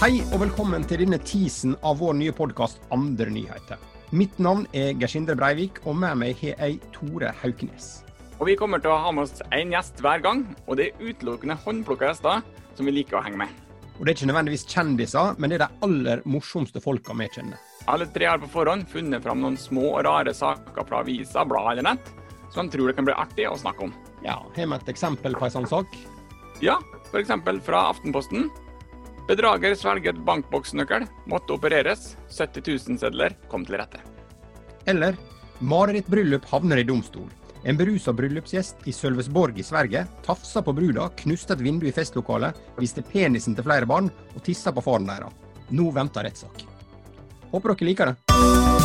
Hei og velkommen til denne teasen av vår nye podkast Andre nyheter. Mitt navn er Gersindre Breivik, og med meg har jeg Tore Haukenes. Og Vi kommer til å ha med oss én gjest hver gang, og det er utelukkende håndplukka gjester som vi liker å henge med. Og Det er ikke nødvendigvis kjendiser, men det er de aller morsomste folka vi kjenner. Alle tre har på forhånd funnet fram noen små og rare saker fra aviser, blad eller nett, som de tror det kan bli artig å snakke om. Ja, Har vi et eksempel på en sånn sak? Ja, f.eks. fra Aftenposten. Bedrager svelget bankboksnøkkel, måtte opereres. 70 000-sedler kom til rette. Eller marerittbryllup havner i domstol. En berusa bryllupsgjest i Sølvesborg i Sverige tafsa på bruda, knuste et vindu i festlokalet, viste penisen til flere barn og tissa på faren deres. Nå venter rettssak. Håper dere liker det.